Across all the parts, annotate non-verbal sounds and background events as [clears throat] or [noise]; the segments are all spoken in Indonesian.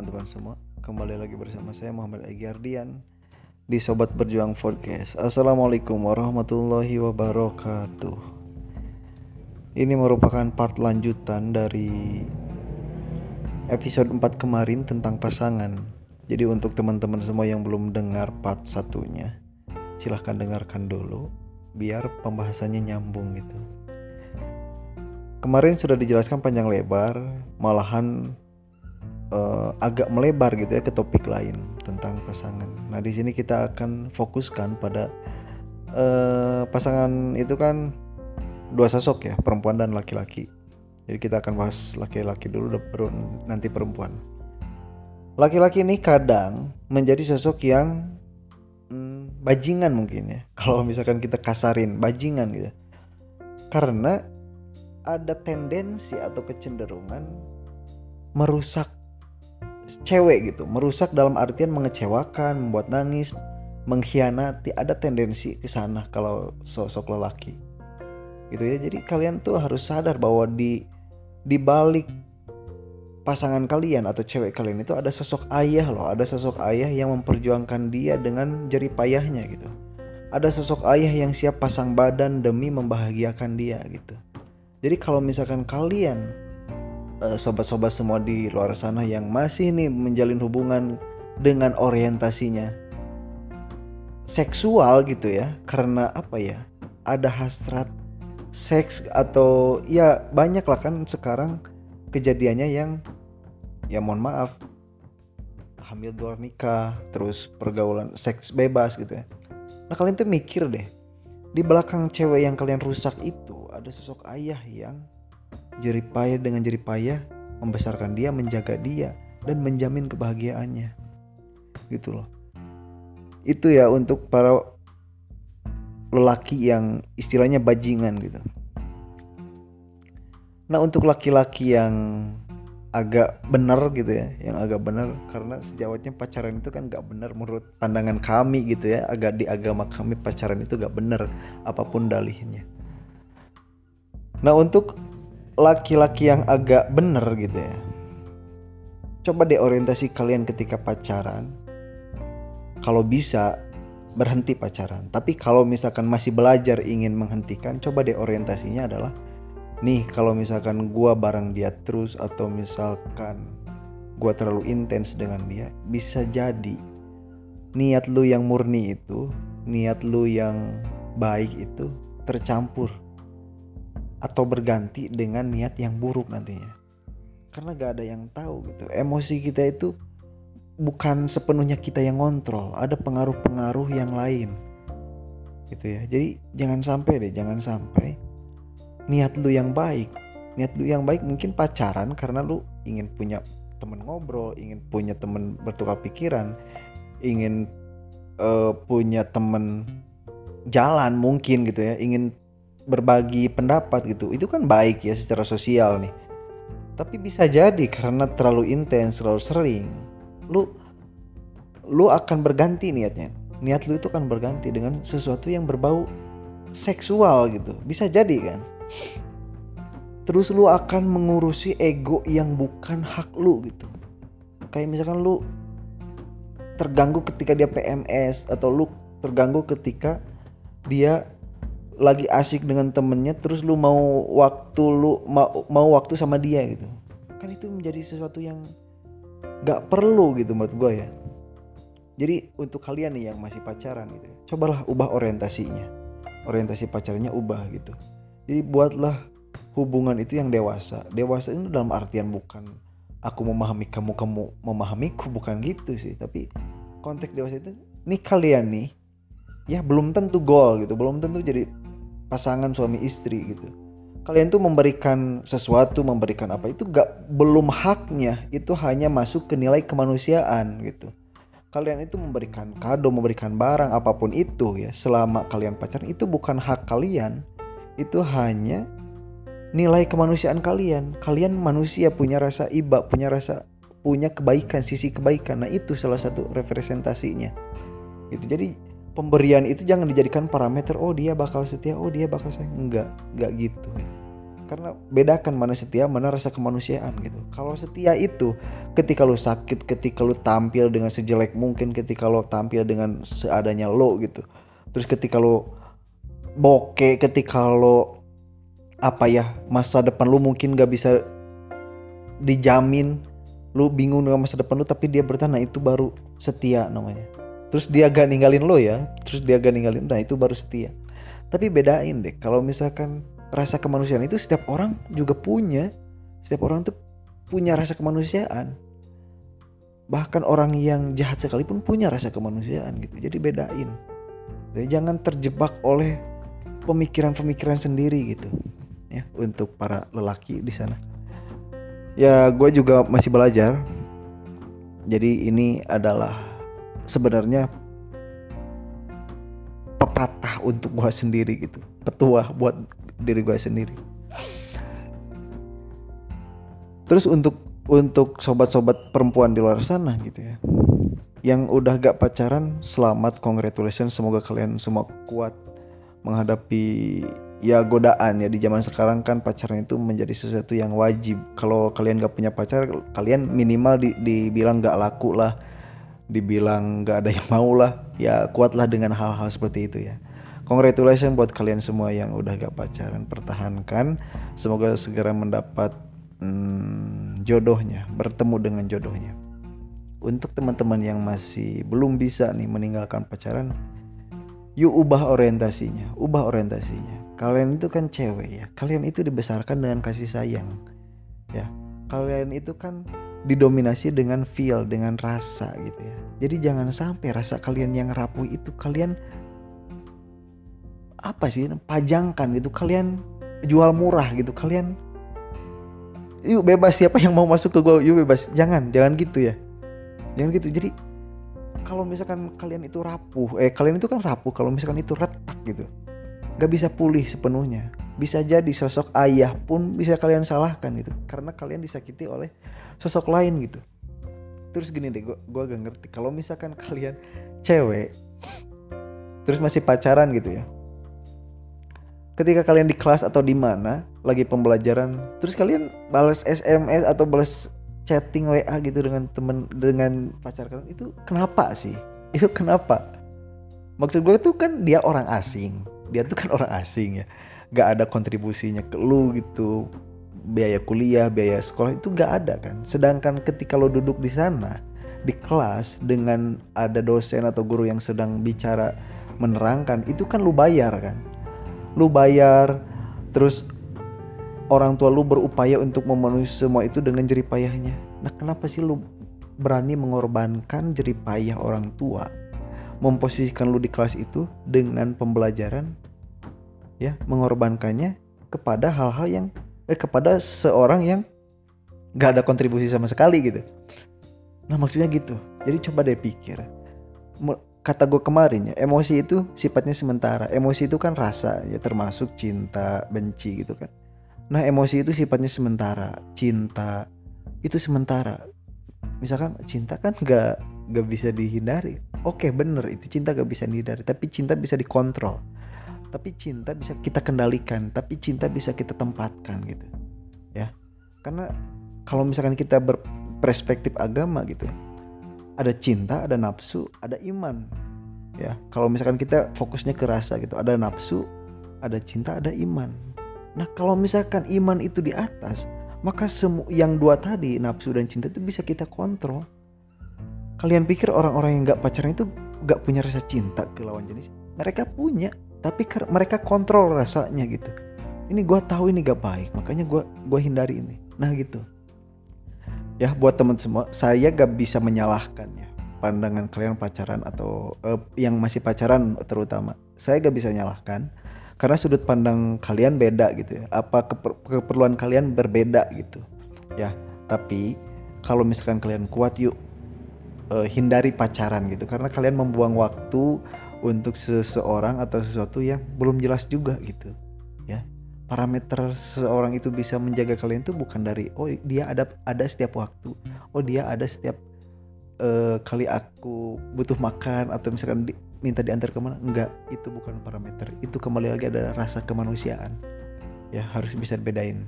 teman-teman semua. Kembali lagi bersama saya Muhammad Ardian Di Sobat Berjuang Podcast. Assalamualaikum warahmatullahi wabarakatuh. Ini merupakan part lanjutan dari Episode 4 kemarin tentang pasangan. Jadi untuk teman-teman semua yang belum dengar part satunya Silahkan dengarkan dulu Biar pembahasannya nyambung gitu. Kemarin sudah dijelaskan panjang lebar Malahan uh, agak melebar gitu ya ke topik lain tentang pasangan. Nah di sini kita akan fokuskan pada uh, pasangan itu kan dua sosok ya perempuan dan laki-laki. Jadi kita akan bahas laki-laki dulu baru nanti perempuan. Laki-laki ini kadang menjadi sosok yang hmm, bajingan mungkin ya. [laughs] Kalau misalkan kita kasarin bajingan gitu. Karena ada tendensi atau kecenderungan merusak cewek gitu. Merusak dalam artian mengecewakan membuat nangis mengkhianati. Ada tendensi ke sana kalau sosok lelaki. Gitu ya. Jadi kalian tuh harus sadar bahwa di di balik pasangan kalian atau cewek kalian itu ada sosok ayah loh. Ada sosok ayah yang memperjuangkan dia dengan jeri payahnya gitu. Ada sosok ayah yang siap pasang badan demi membahagiakan dia gitu. Jadi kalau misalkan kalian sobat-sobat semua di luar sana yang masih nih menjalin hubungan dengan orientasinya seksual gitu ya karena apa ya ada hasrat seks atau ya banyak lah kan sekarang kejadiannya yang ya mohon maaf hamil luar nikah terus pergaulan seks bebas gitu ya. Nah kalian tuh mikir deh di belakang cewek yang kalian rusak itu ada sosok ayah yang jeripaya dengan jeripaya membesarkan dia, menjaga dia dan menjamin kebahagiaannya. Gitu loh. Itu ya untuk para lelaki yang istilahnya bajingan gitu. Nah, untuk laki-laki yang agak benar gitu ya, yang agak benar karena sejawatnya pacaran itu kan gak benar menurut pandangan kami gitu ya, agak di agama kami pacaran itu gak benar apa pun dalihnya. Nah, untuk laki-laki yang agak bener gitu ya. Coba deh orientasi kalian ketika pacaran. Kalau bisa berhenti pacaran. Tapi kalau misalkan masih belajar ingin menghentikan coba deh orientasinya adalah nih kalau misalkan gua bareng dia terus atau misalkan gua terlalu intens dengan dia bisa jadi niat lu yang murni itu niat lu yang baik itu tercampur atau berganti dengan niat yang buruk nantinya. Karena gak ada yang tahu gitu. Emosi kita itu bukan sepenuhnya kita yang ngontrol ada pengaruh-pengaruh yang lain. Gitu ya. Jadi jangan sampai deh jangan sampai niat lu yang baik niat lu yang baik mungkin pacaran karena lu ingin punya temen ngobrol ingin punya temen bertukar pikiran ingin uh, punya temen jalan mungkin gitu ya ingin berbagi pendapat gitu itu kan baik ya secara sosial nih. Tapi bisa jadi karena terlalu intens terlalu sering lu lu akan berganti niatnya. Niat lu itu akan berganti dengan sesuatu yang berbau seksual gitu. Bisa jadi kan? Terus lu akan mengurusi ego yang bukan hak lu gitu. Kayak misalkan lu terganggu ketika dia PMS atau lu terganggu ketika dia lagi asik dengan temennya terus lu mau waktu lu mau, mau waktu sama dia gitu. Kan itu menjadi sesuatu yang gak perlu gitu menurut gue ya. Jadi untuk kalian nih yang masih pacaran gitu cobalah ubah orientasinya. Orientasi pacarnya ubah gitu. Jadi buatlah hubungan itu yang dewasa. Dewasa itu dalam artian bukan aku memahami kamu kamu memahamiku bukan gitu sih. Tapi konteks dewasa itu nih kalian nih ya belum tentu goal gitu. Belum tentu jadi pasangan suami istri gitu. Kalian tuh memberikan sesuatu memberikan apa itu gak belum haknya itu hanya masuk ke nilai kemanusiaan gitu. Kalian itu memberikan kado memberikan barang apa pun itu ya selama kalian pacaran itu bukan hak kalian. Itu hanya nilai kemanusiaan kalian. Kalian manusia punya rasa iba punya rasa punya kebaikan sisi kebaikan. Nah itu salah satu representasinya. Gitu. Jadi pemberian itu jangan dijadikan parameter oh dia bakal setia oh dia bakal sayang enggak enggak gitu. Karena bedakan mana setia mana rasa kemanusiaan gitu. Kalau setia itu ketika lo sakit ketika lo tampil dengan sejelek mungkin ketika lo tampil dengan seadanya lo gitu. Terus ketika lo bokeh ketika lo apa ya masa depan lo mungkin gak bisa dijamin lu bingung dengan masa depan lu tapi dia bertahan nah itu baru setia namanya terus dia gak ninggalin lo ya terus dia gak ninggalin nah itu baru setia. Tapi bedain deh kalau misalkan rasa kemanusiaan itu setiap orang juga punya setiap orang tuh punya rasa kemanusiaan. Bahkan orang yang jahat sekalipun punya rasa kemanusiaan gitu jadi bedain. Jadi jangan terjebak oleh pemikiran-pemikiran sendiri gitu ya untuk para lelaki di sana. Ya gue juga masih belajar. Jadi ini adalah sebenarnya pepatah untuk gue sendiri gitu. Petuah buat diri gue sendiri. Terus untuk untuk sobat-sobat perempuan di luar sana gitu ya yang udah gak pacaran selamat congratulations semoga kalian semua kuat menghadapi ya godaan ya. Di zaman sekarang kan pacaran itu menjadi sesuatu yang wajib. Kalau kalian gak punya pacar kalian minimal di, dibilang gak laku lah dibilang gak ada yang mau lah. Ya kuatlah dengan hal-hal seperti itu ya. Congratulations buat kalian semua yang udah gak pacaran pertahankan. Semoga segera mendapat hmm, jodohnya bertemu dengan jodohnya. Untuk teman-teman yang masih belum bisa nih meninggalkan pacaran yuk ubah orientasinya ubah orientasinya. Kalian itu kan cewek ya kalian itu dibesarkan dengan kasih sayang ya. Kalian itu kan didominasi dengan feel dengan rasa gitu ya. Jadi jangan sampai rasa kalian yang rapuh itu kalian apa sih pajangkan gitu. Kalian jual murah gitu. Kalian yuk bebas siapa yang mau masuk ke gue yuk bebas. Jangan jangan gitu ya. Jangan gitu. Jadi kalau misalkan kalian itu rapuh eh kalian itu kan rapuh kalau misalkan itu retak gitu. Gak bisa pulih sepenuhnya bisa jadi sosok ayah pun bisa kalian salahkan gitu. Karena kalian disakiti oleh sosok lain gitu. Terus gini deh gue gue gak ngerti. Kalau misalkan kalian cewek terus masih pacaran gitu ya. Ketika kalian di kelas atau di mana lagi pembelajaran terus kalian balas SMS atau balas chatting WA gitu dengan temen dengan pacar kalian itu kenapa sih? [laughs] Itu kenapa? Maksud gue tuh kan dia orang asing. Dia tuh kan orang asing ya gak ada kontribusinya ke lu gitu. Biaya kuliah biaya sekolah itu gak ada kan. Sedangkan ketika lo duduk di sana di kelas dengan ada dosen atau guru yang sedang bicara menerangkan itu kan lu bayar kan. Lu bayar terus orang tua lu berupaya untuk memenuhi semua itu dengan jeripayahnya nah kenapa sih lu berani mengorbankan jeripayah orang tua memposisikan lu di kelas itu dengan pembelajaran ya mengorbankannya kepada hal-hal yang eh kepada seorang yang gak ada kontribusi sama sekali gitu. Nah maksudnya gitu. Jadi coba deh pikir. Kata gue kemarin ya emosi itu sifatnya sementara. Emosi itu kan rasa ya termasuk cinta benci gitu kan. Nah emosi itu sifatnya sementara. Cinta itu sementara. Misalkan cinta kan gak gak bisa dihindari. Oke bener itu cinta gak bisa dihindari. Tapi cinta bisa dikontrol tapi cinta bisa kita kendalikan tapi cinta bisa kita tempatkan gitu ya karena kalau misalkan kita berperspektif agama gitu ada cinta, ada nafsu, ada iman. Ya, kalau misalkan kita fokusnya ke rasa gitu, ada nafsu, ada cinta, ada iman. Nah, kalau misalkan iman itu di atas, maka semua yang dua tadi, nafsu dan cinta itu bisa kita kontrol. Kalian pikir orang-orang yang gak pacaran itu gak punya rasa cinta ke lawan jenis? Mereka punya, tapi mereka kontrol rasanya gitu. Ini gue tahu ini gak baik, makanya gue gua hindari ini. Nah gitu. Ya buat teman semua saya gak bisa menyalahkan ya pandangan kalian pacaran atau uh, yang masih pacaran terutama saya gak bisa menyalahkan karena sudut pandang kalian beda gitu ya. Apa keper keperluan kalian berbeda gitu. Ya tapi kalau misalkan kalian kuat yuk uh, hindari pacaran gitu. Karena kalian membuang waktu untuk seseorang atau sesuatu yang belum jelas juga gitu ya. Parameter seseorang itu bisa menjaga kalian itu bukan dari oh dia ada ada setiap waktu oh dia ada setiap uh, kali aku butuh makan atau misalkan di, minta diantar ke mana enggak itu bukan parameter. Itu kembali lagi ada rasa kemanusiaan ya harus bisa bedain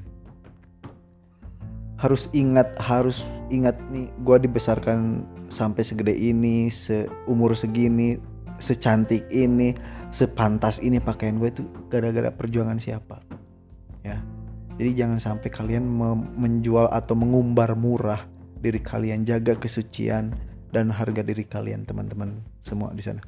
harus ingat harus ingat nih gue dibesarkan sampai segede ini seumur segini secantik ini sepantas ini pakaian gue itu gara-gara perjuangan siapa? Ya. Jadi jangan sampai kalian menjual atau mengumbar murah diri kalian jaga kesucian dan harga diri kalian teman-teman semua di sana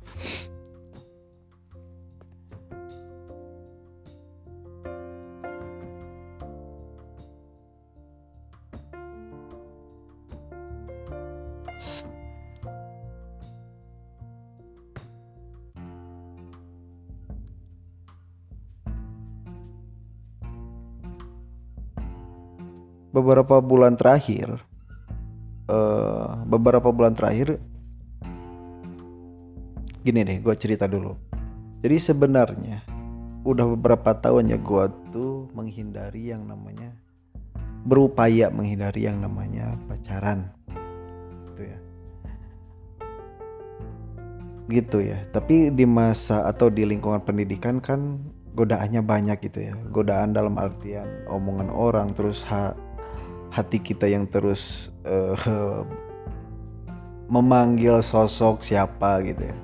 beberapa bulan terakhir uh, beberapa bulan terakhir gini deh gue cerita dulu. Jadi sebenarnya udah beberapa tahun ya gue tuh menghindari yang namanya berupaya menghindari yang namanya pacaran. Gitu ya. Gitu ya. Tapi di masa atau di lingkungan pendidikan kan godaannya banyak gitu ya. Godaan dalam artian omongan orang terus ha hati kita yang terus uh, memanggil sosok siapa gitu ya.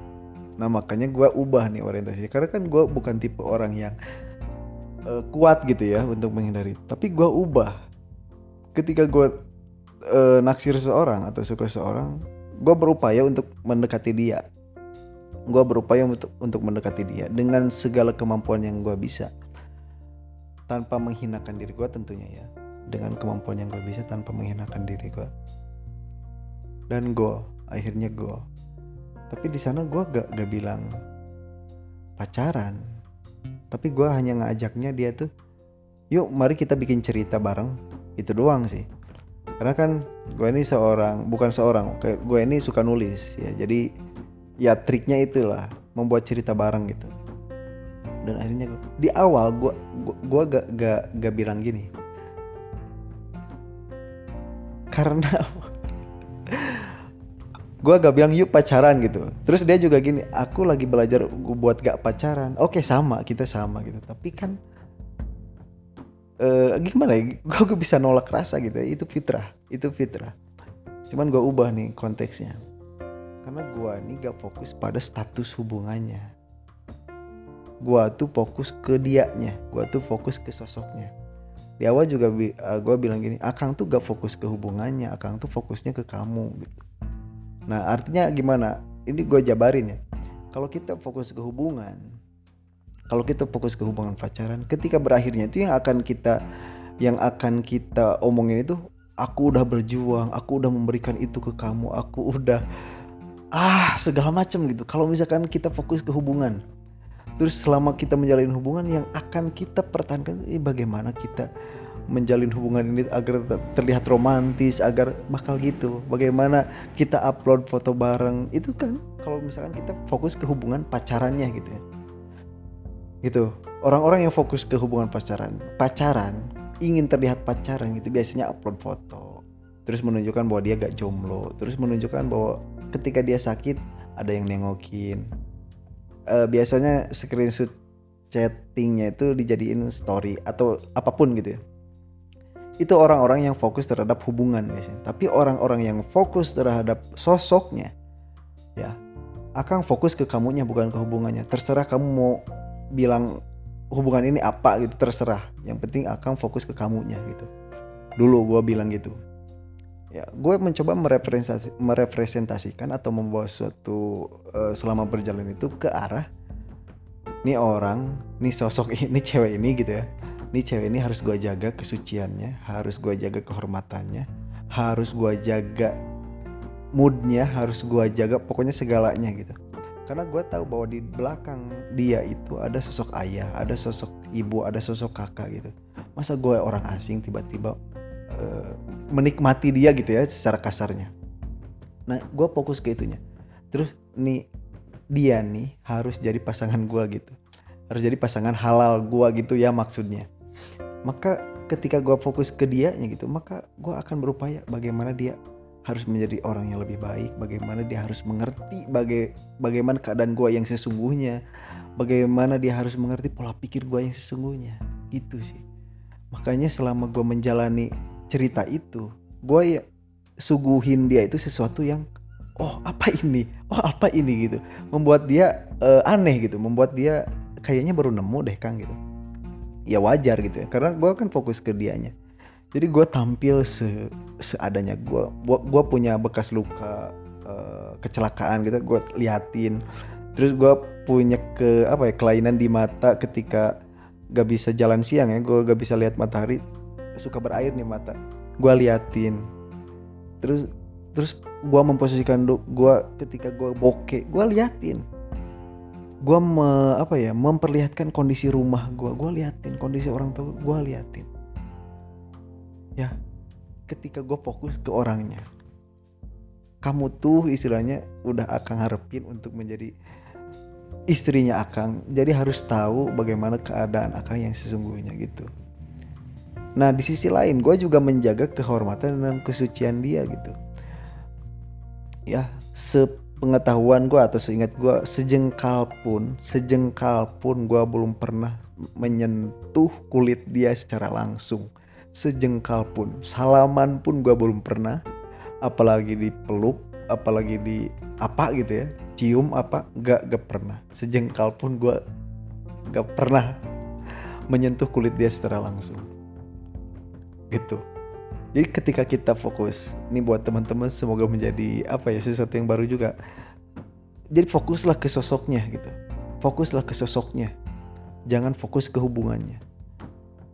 Nah makanya gue ubah nih orientasi karena kan gue bukan tipe orang yang uh, kuat gitu ya untuk menghindari. Tapi gue ubah. Ketika gue uh, naksir seorang atau suka seorang gue berupaya untuk mendekati dia. Gue berupaya untuk untuk mendekati dia dengan segala kemampuan yang gue bisa. Tanpa menghinakan diri gue tentunya ya dengan kemampuan yang gue bisa tanpa menghinakan diri gue. Dan gue akhirnya gue tapi di sana gue gak, gak bilang pacaran. Tapi gue hanya ngajaknya dia tuh yuk mari kita bikin cerita bareng. Itu doang sih. Karena kan gue ini seorang bukan seorang kayak gue ini suka nulis ya. Jadi ya triknya itulah membuat cerita bareng gitu. Dan akhirnya gua, di awal gue gue gak, gak gak bilang gini karena gue gak bilang yuk pacaran gitu. Terus dia juga gini aku lagi belajar buat gak pacaran. Oke sama kita sama gitu. Tapi kan uh, gimana ya? [laughs] Gue bisa nolak rasa gitu ya. Itu fitrah itu fitrah. Cuman gue ubah nih konteksnya. Karena gue nih gak fokus pada status hubungannya. Gue tuh fokus ke dianya. Gue tuh fokus ke sosoknya di awal juga bi uh, eh, gue bilang gini akang tuh gak fokus ke hubungannya akang tuh fokusnya ke kamu gitu. Nah artinya gimana? Ini gue jabarin ya. Kalau kita fokus ke hubungan kalau kita fokus ke hubungan pacaran ketika berakhirnya itu yang akan kita yang akan kita omongin itu aku udah berjuang aku udah memberikan itu ke kamu aku udah ah segala macam gitu. Kalau misalkan kita fokus ke hubungan Terus selama kita menjalin hubungan yang akan kita pertahankan eh, bagaimana kita menjalin hubungan ini agar terlihat romantis, agar bakal gitu. Bagaimana kita upload foto bareng itu kan kalau misalkan kita fokus ke hubungan pacarannya gitu ya. Gitu. Orang-orang yang fokus ke hubungan pacaran, pacaran ingin terlihat pacaran gitu biasanya upload foto. Terus menunjukkan bahwa dia gak jomblo, terus menunjukkan bahwa ketika dia sakit ada yang nengokin, uh, biasanya screenshot chattingnya itu dijadiin story atau apa pun gitu ya. Itu orang-orang yang fokus terhadap hubungan biasanya. Tapi orang-orang yang fokus terhadap sosoknya ya akan fokus ke kamunya bukan ke hubungannya. Terserah kamu mau bilang hubungan ini apa gitu terserah. Yang penting akan fokus ke kamunya gitu. Dulu gue bilang gitu ya gue mencoba merepresentasi, merepresentasikan atau membawa suatu uh, selama berjalan itu ke arah ini orang ini sosok ini cewek ini gitu ya. Ini cewek ini harus gue jaga kesuciannya harus gue jaga kehormatannya harus gue jaga moodnya harus gue jaga pokoknya segalanya gitu. Karena gue tahu bahwa di belakang dia itu ada sosok ayah ada sosok ibu ada sosok kakak gitu. Masa gue orang asing tiba-tiba uh, menikmati dia gitu ya secara kasarnya. Nah gue fokus ke itunya. Terus nih dia nih harus jadi pasangan gue gitu. Harus jadi pasangan halal gue gitu ya maksudnya. Maka ketika gue fokus ke dia gitu maka gue akan berupaya bagaimana dia harus menjadi orang yang lebih baik bagaimana dia harus mengerti baga bagaimana keadaan gue yang sesungguhnya bagaimana dia harus mengerti pola pikir gue yang sesungguhnya. Gitu sih. Makanya selama gue menjalani cerita itu gue ya suguhin dia itu sesuatu yang oh apa ini? Oh apa ini? gitu. Membuat dia uh, aneh gitu membuat dia kayaknya baru nemu deh kang gitu. Ya wajar gitu ya karena gue kan fokus ke dianya. Jadi gue tampil se seadanya gue gue punya bekas luka uh, kecelakaan gitu gue liatin. Terus gue punya ke apa ya kelainan di mata ketika gak bisa jalan siang ya gue gak bisa lihat matahari suka berair nih mata. Gue liatin. Terus terus gue memposisikan gue ketika gue bokeh gue liatin. Gue me, apa ya memperlihatkan kondisi rumah gue gue liatin kondisi orang tua gue liatin. Ya ketika gue fokus ke orangnya. Kamu tuh istilahnya udah akan harapin untuk menjadi istrinya Akang. Jadi harus tahu bagaimana keadaan Akang yang sesungguhnya gitu nah di sisi lain gue juga menjaga kehormatan dan kesucian dia gitu. Ya sepengetahuan gue atau seingat gue sejengkal pun sejengkal pun gue belum pernah menyentuh kulit dia secara langsung. Sejengkal pun salaman pun gue belum pernah. Apalagi dipeluk apalagi di apa gitu ya cium apa gak gak pernah. Sejengkal pun gue gak pernah menyentuh kulit dia secara langsung gitu. Jadi ketika kita fokus ini buat teman-teman semoga menjadi apa ya sesuatu yang baru juga. Jadi fokuslah ke sosoknya gitu. Fokuslah ke sosoknya. Jangan fokus ke hubungannya.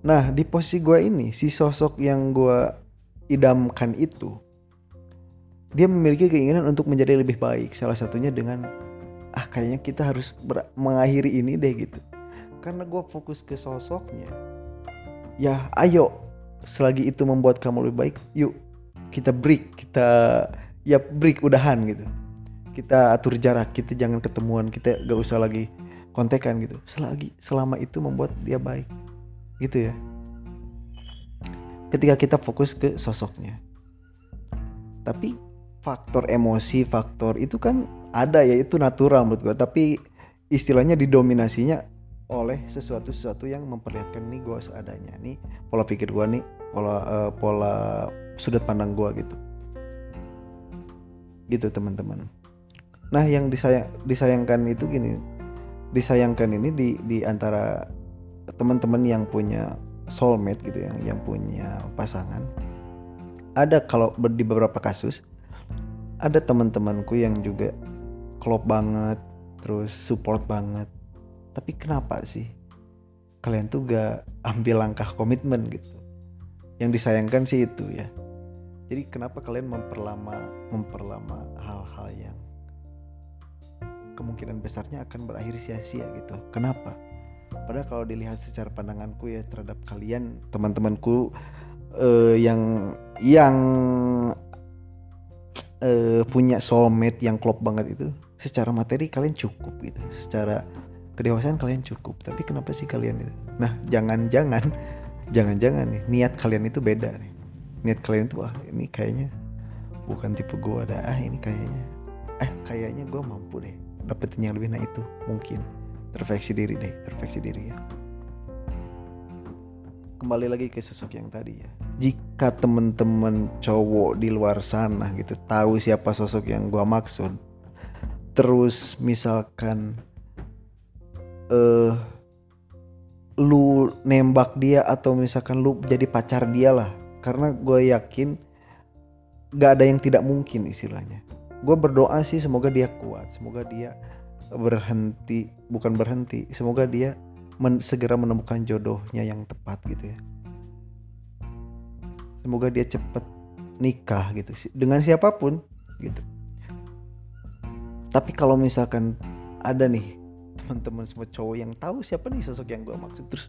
Nah di posisi gue ini si sosok yang gue idamkan itu dia memiliki keinginan untuk menjadi lebih baik. Salah satunya dengan ah kayaknya kita harus mengakhiri ini deh gitu. Karena gue fokus ke sosoknya ya ayo selagi itu membuat kamu lebih baik yuk kita break kita ya break udahan gitu. Kita atur jarak kita jangan ketemuan kita gak usah lagi kontekan gitu. Selagi selama itu membuat dia baik gitu ya. Ketika kita fokus ke sosoknya. Tapi faktor emosi faktor itu kan ada ya itu natural menurut gue tapi istilahnya didominasinya oleh sesuatu sesuatu yang memperlihatkan nih gue seadanya. Nih pola pikir gue nih pola uh, pola sudut pandang gue gitu. Gitu teman-teman. Nah yang disayang disayangkan itu gini. Disayangkan ini di di antara teman-teman yang punya soulmate gitu yang yang punya pasangan. Ada kalau di beberapa kasus ada teman-temanku yang juga klop banget terus support banget. Tapi kenapa sih? Kalian tuh gak ambil langkah komitmen gitu yang disayangkan sih itu ya. Jadi kenapa kalian memperlama memperlama hal-hal yang kemungkinan besarnya akan berakhir sia-sia gitu? Kenapa? Padahal kalau dilihat secara pandanganku ya terhadap kalian teman-temanku uh, yang yang uh, punya soulmate yang klop banget itu secara materi kalian cukup gitu. Secara kedewasaan kalian cukup. Tapi kenapa sih kalian itu? Nah jangan-jangan jangan-jangan nih niat kalian itu beda nih. Niat kalian itu wah ini kayaknya bukan tipe gue ada ah ini kayaknya. Eh kayaknya gue mampu deh dapetin yang lebih. Nah itu mungkin terfeksi diri deh terfeksi diri ya. Kembali lagi ke sosok yang tadi ya. Jika temen-temen cowok di luar sana gitu tahu siapa sosok yang gua maksud terus misalkan eh uh, lu nembak dia atau misalkan lu jadi pacar dia lah. Karena gue yakin gak ada yang tidak mungkin istilahnya. Gue berdoa sih semoga dia kuat semoga dia berhenti bukan berhenti semoga dia men segera menemukan jodohnya yang tepat gitu ya. Semoga dia cepet nikah gitu dengan siapa pun gitu. Tapi kalau misalkan ada nih teman-teman semua cowok yang tahu siapa nih sosok yang gue maksud. Terus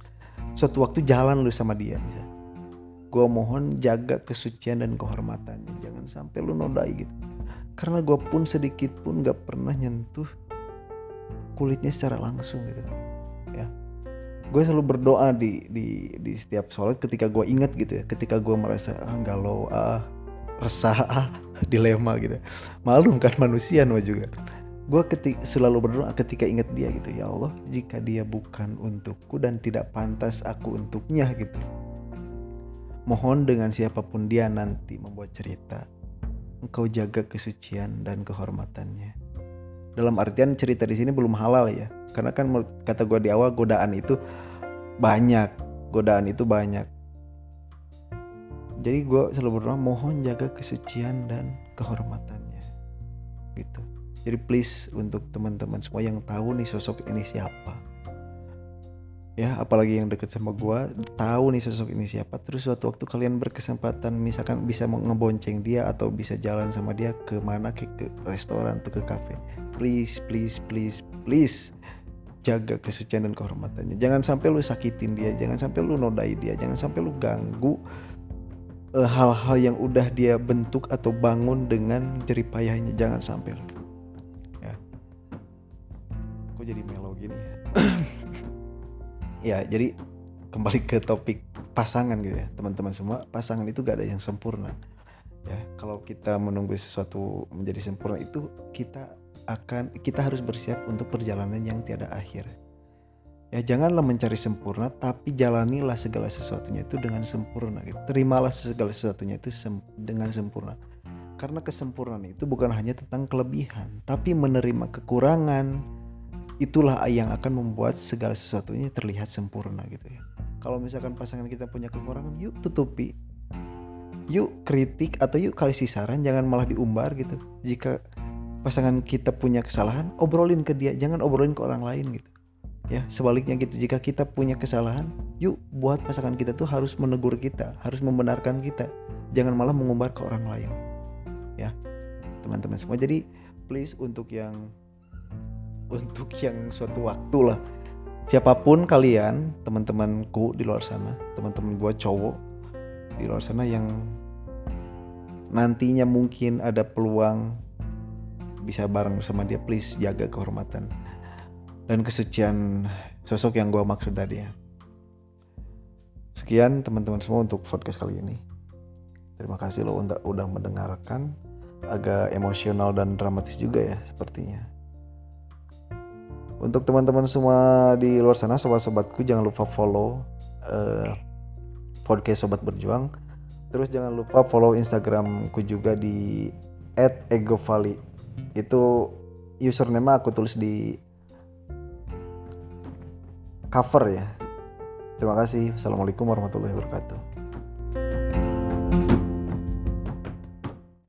suatu waktu jalan lu sama dia misalnya gue mohon jaga kesucian dan kehormatannya jangan sampai lu nodai gitu. Karena gue pun sedikit pun gak pernah nyentuh kulitnya secara langsung gitu ya. Gue selalu berdoa di di di setiap sholat ketika gue ingat gitu ya ketika gue merasa ah galau ah resah ah [laughs] dilema gitu. Malum kan manusia no juga gue ketik selalu berdoa ketika ingat dia gitu ya Allah jika dia bukan untukku dan tidak pantas aku untuknya gitu Mohon dengan siapa pun dia nanti membuat cerita, engkau jaga kesucian dan kehormatannya. Dalam artian cerita di sini belum halal ya, karena kan kata gue di awal godaan itu banyak, godaan itu banyak. Jadi gue selalu berdoa mohon jaga kesucian dan kehormatannya, gitu. Jadi please untuk teman-teman semua yang tahu nih sosok ini siapa, ya apalagi yang deket sama gua tahu nih sosok ini siapa. Terus suatu waktu kalian berkesempatan misalkan bisa ngebonceng dia atau bisa jalan sama dia ke mana ke, ke restoran atau ke kafe. Please please please please jaga kesucian dan kehormatannya. Jangan sampai lu sakitin dia jangan sampai lu nodai dia jangan sampai lu ganggu eh, hal-hal yang udah dia bentuk atau bangun dengan jeripayahnya. Jangan sampai jadi melo gini [clears throat] ya? Jadi kembali ke topik pasangan gitu ya teman-teman semua. Pasangan itu gak ada yang sempurna ya. Kalau kita menunggu sesuatu menjadi sempurna itu kita akan kita harus bersiap untuk perjalanan yang tiada akhir. Ya janganlah mencari sempurna tapi jalanilah segala sesuatunya itu dengan sempurna gitu. terimalah segala sesuatunya itu sem dengan sempurna. Karena kesempurnaan itu bukan hanya tentang kelebihan tapi menerima kekurangan itulah yang akan membuat segala sesuatunya terlihat sempurna gitu ya. Kalau misalkan pasangan kita punya kekurangan, yuk tutupi. Yuk kritik atau yuk kasih saran, jangan malah diumbar gitu. Jika pasangan kita punya kesalahan, obrolin ke dia, jangan obrolin ke orang lain gitu. Ya, sebaliknya gitu. Jika kita punya kesalahan, yuk buat pasangan kita tuh harus menegur kita, harus membenarkan kita. Jangan malah mengumbar ke orang lain. Ya, teman-teman semua. Jadi please untuk yang untuk yang suatu waktu lah. Siapa pun kalian teman-temanku di luar sana teman-teman gue cowok di luar sana yang nantinya mungkin ada peluang bisa bareng bersama dia please jaga kehormatan dan kesucian sosok yang gue maksud tadi ya. Sekian teman-teman semua untuk podcast kali ini. Terima kasih lo untuk udah mendengarkan. Agak emosional dan dramatis juga ya sepertinya untuk teman-teman semua di luar sana, sobat-sobatku jangan lupa follow uh, podcast Sobat Berjuang. Terus jangan lupa follow Instagramku juga di @egovali. Itu username aku tulis di cover ya. Terima kasih. Assalamualaikum warahmatullahi wabarakatuh.